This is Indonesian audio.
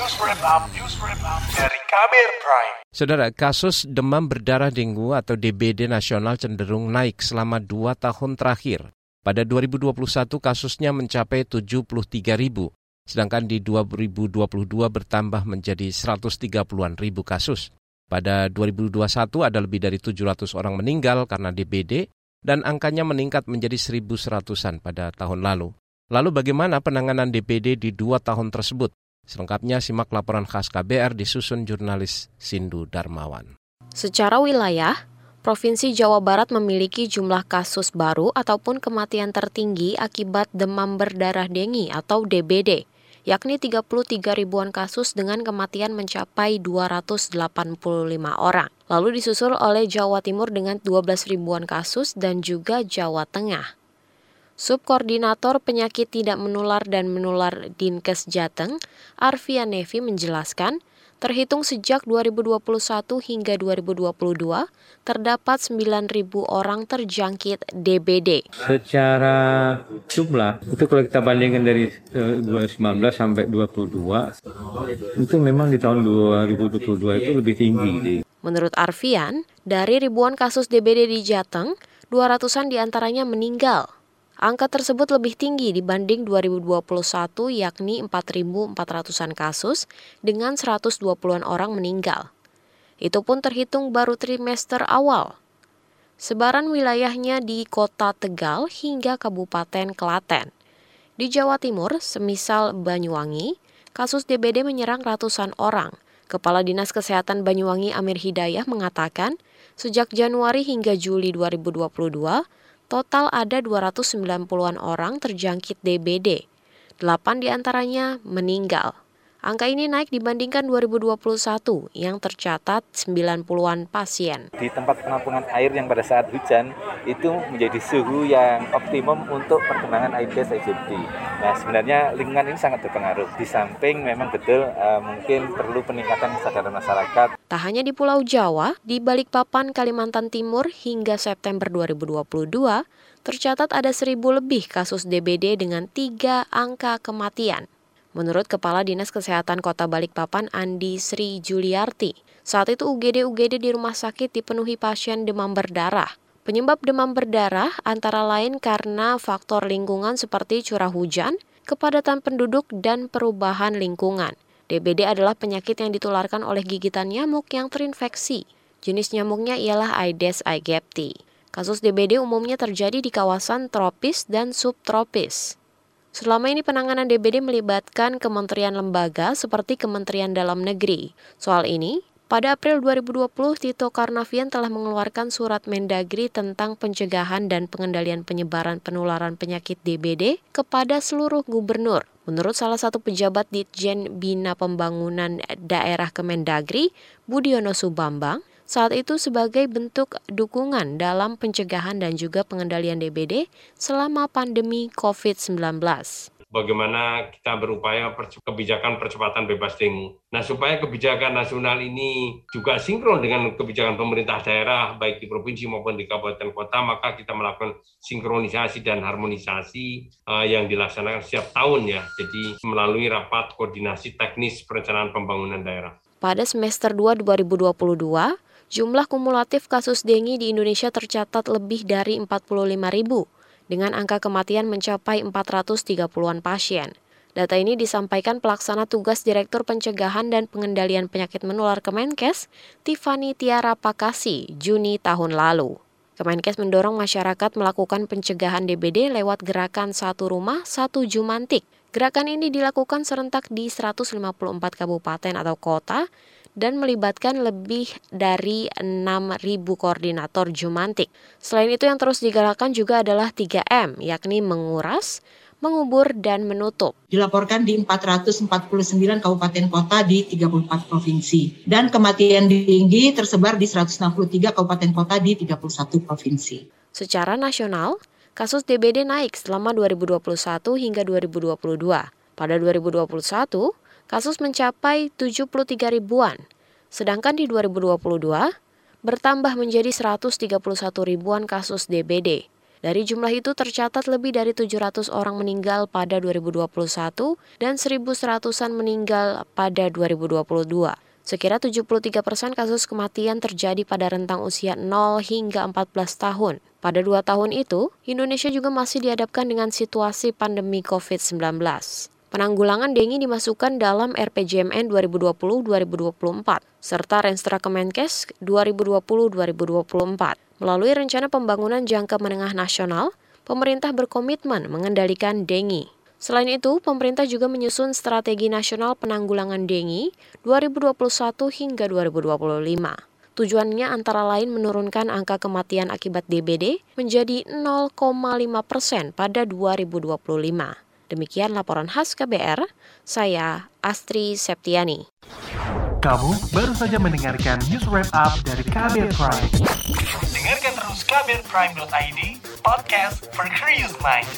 News Wrap Up, News Wrap Up dari Kabir Prime. Saudara, kasus demam berdarah dengue atau DBD nasional cenderung naik selama dua tahun terakhir. Pada 2021 kasusnya mencapai 73 ribu, sedangkan di 2022 bertambah menjadi 130-an ribu kasus. Pada 2021 ada lebih dari 700 orang meninggal karena DBD dan angkanya meningkat menjadi 1.100-an pada tahun lalu. Lalu bagaimana penanganan DBD di dua tahun tersebut? Selengkapnya simak laporan khas KBR disusun jurnalis Sindu Darmawan. Secara wilayah, Provinsi Jawa Barat memiliki jumlah kasus baru ataupun kematian tertinggi akibat demam berdarah dengi atau DBD, yakni 33 ribuan kasus dengan kematian mencapai 285 orang. Lalu disusul oleh Jawa Timur dengan 12 ribuan kasus dan juga Jawa Tengah. Subkoordinator Penyakit Tidak Menular dan Menular Dinkes Jateng, Arvia Nevi menjelaskan, terhitung sejak 2021 hingga 2022, terdapat 9.000 orang terjangkit DBD. Secara jumlah, itu kalau kita bandingkan dari 2019 eh, sampai 2022, itu memang di tahun 2022 itu lebih tinggi. Menurut Arvian, dari ribuan kasus DBD di Jateng, 200-an di antaranya meninggal Angka tersebut lebih tinggi dibanding 2021 yakni 4.400-an kasus dengan 120-an orang meninggal. Itu pun terhitung baru trimester awal. Sebaran wilayahnya di kota Tegal hingga Kabupaten Klaten. Di Jawa Timur, semisal Banyuwangi, kasus DBD menyerang ratusan orang. Kepala Dinas Kesehatan Banyuwangi Amir Hidayah mengatakan, sejak Januari hingga Juli 2022, total ada 290-an orang terjangkit DBD. 8 di antaranya meninggal. Angka ini naik dibandingkan 2021 yang tercatat 90-an pasien. Di tempat penampungan air yang pada saat hujan itu menjadi suhu yang optimum untuk perkembangan Aedes aegypti. Nah sebenarnya lingkungan ini sangat berpengaruh. Di samping memang betul uh, mungkin perlu peningkatan kesadaran masyarakat. Tak hanya di Pulau Jawa, di Balikpapan, Kalimantan Timur hingga September 2022, tercatat ada seribu lebih kasus DBD dengan tiga angka kematian. Menurut Kepala Dinas Kesehatan Kota Balikpapan Andi Sri Juliarti, saat itu UGD-UGD di rumah sakit dipenuhi pasien demam berdarah. Penyebab demam berdarah antara lain karena faktor lingkungan seperti curah hujan, kepadatan penduduk, dan perubahan lingkungan. DBD adalah penyakit yang ditularkan oleh gigitan nyamuk yang terinfeksi. Jenis nyamuknya ialah Aedes aegypti. Kasus DBD umumnya terjadi di kawasan tropis dan subtropis. Selama ini penanganan DBD melibatkan kementerian lembaga seperti Kementerian Dalam Negeri. Soal ini, pada April 2020, Tito Karnavian telah mengeluarkan surat Mendagri tentang pencegahan dan pengendalian penyebaran penularan penyakit DBD kepada seluruh gubernur. Menurut salah satu pejabat Ditjen Bina Pembangunan Daerah Kemendagri, Budiono Subambang, saat itu sebagai bentuk dukungan dalam pencegahan dan juga pengendalian DBD selama pandemi COVID-19 bagaimana kita berupaya kebijakan percepatan bebas dengue. Nah, supaya kebijakan nasional ini juga sinkron dengan kebijakan pemerintah daerah, baik di provinsi maupun di kabupaten kota, maka kita melakukan sinkronisasi dan harmonisasi uh, yang dilaksanakan setiap tahun ya. Jadi melalui rapat koordinasi teknis perencanaan pembangunan daerah. Pada semester 2 2022, Jumlah kumulatif kasus dengue di Indonesia tercatat lebih dari 45 ribu, dengan angka kematian mencapai 430-an pasien. Data ini disampaikan pelaksana tugas Direktur Pencegahan dan Pengendalian Penyakit Menular Kemenkes, Tiffany Tiara Pakasi, Juni tahun lalu. Kemenkes mendorong masyarakat melakukan pencegahan DBD lewat gerakan Satu Rumah, Satu Jumantik. Gerakan ini dilakukan serentak di 154 kabupaten atau kota dan melibatkan lebih dari 6.000 koordinator Jumantik. Selain itu yang terus digalakkan juga adalah 3M, yakni menguras, mengubur, dan menutup. Dilaporkan di 449 kabupaten kota di 34 provinsi. Dan kematian tinggi tersebar di 163 kabupaten kota di 31 provinsi. Secara nasional, kasus DBD naik selama 2021 hingga 2022. Pada 2021, kasus mencapai 73 ribuan, sedangkan di 2022 bertambah menjadi 131 ribuan kasus DBD. Dari jumlah itu tercatat lebih dari 700 orang meninggal pada 2021 dan 1.100-an meninggal pada 2022. Sekira 73 persen kasus kematian terjadi pada rentang usia 0 hingga 14 tahun. Pada dua tahun itu, Indonesia juga masih dihadapkan dengan situasi pandemi COVID-19. Penanggulangan dengue dimasukkan dalam RPJMN 2020-2024 serta Renstra Kemenkes 2020-2024. Melalui rencana pembangunan jangka menengah nasional, pemerintah berkomitmen mengendalikan dengue. Selain itu, pemerintah juga menyusun strategi nasional penanggulangan dengue 2021 hingga 2025. Tujuannya antara lain menurunkan angka kematian akibat DBD menjadi 0,5 persen pada 2025. Demikian laporan khas KBR, saya Astri Septiani. Kamu baru saja mendengarkan news wrap up dari KBR Prime. Dengarkan terus kbrprime.id, podcast for curious mind.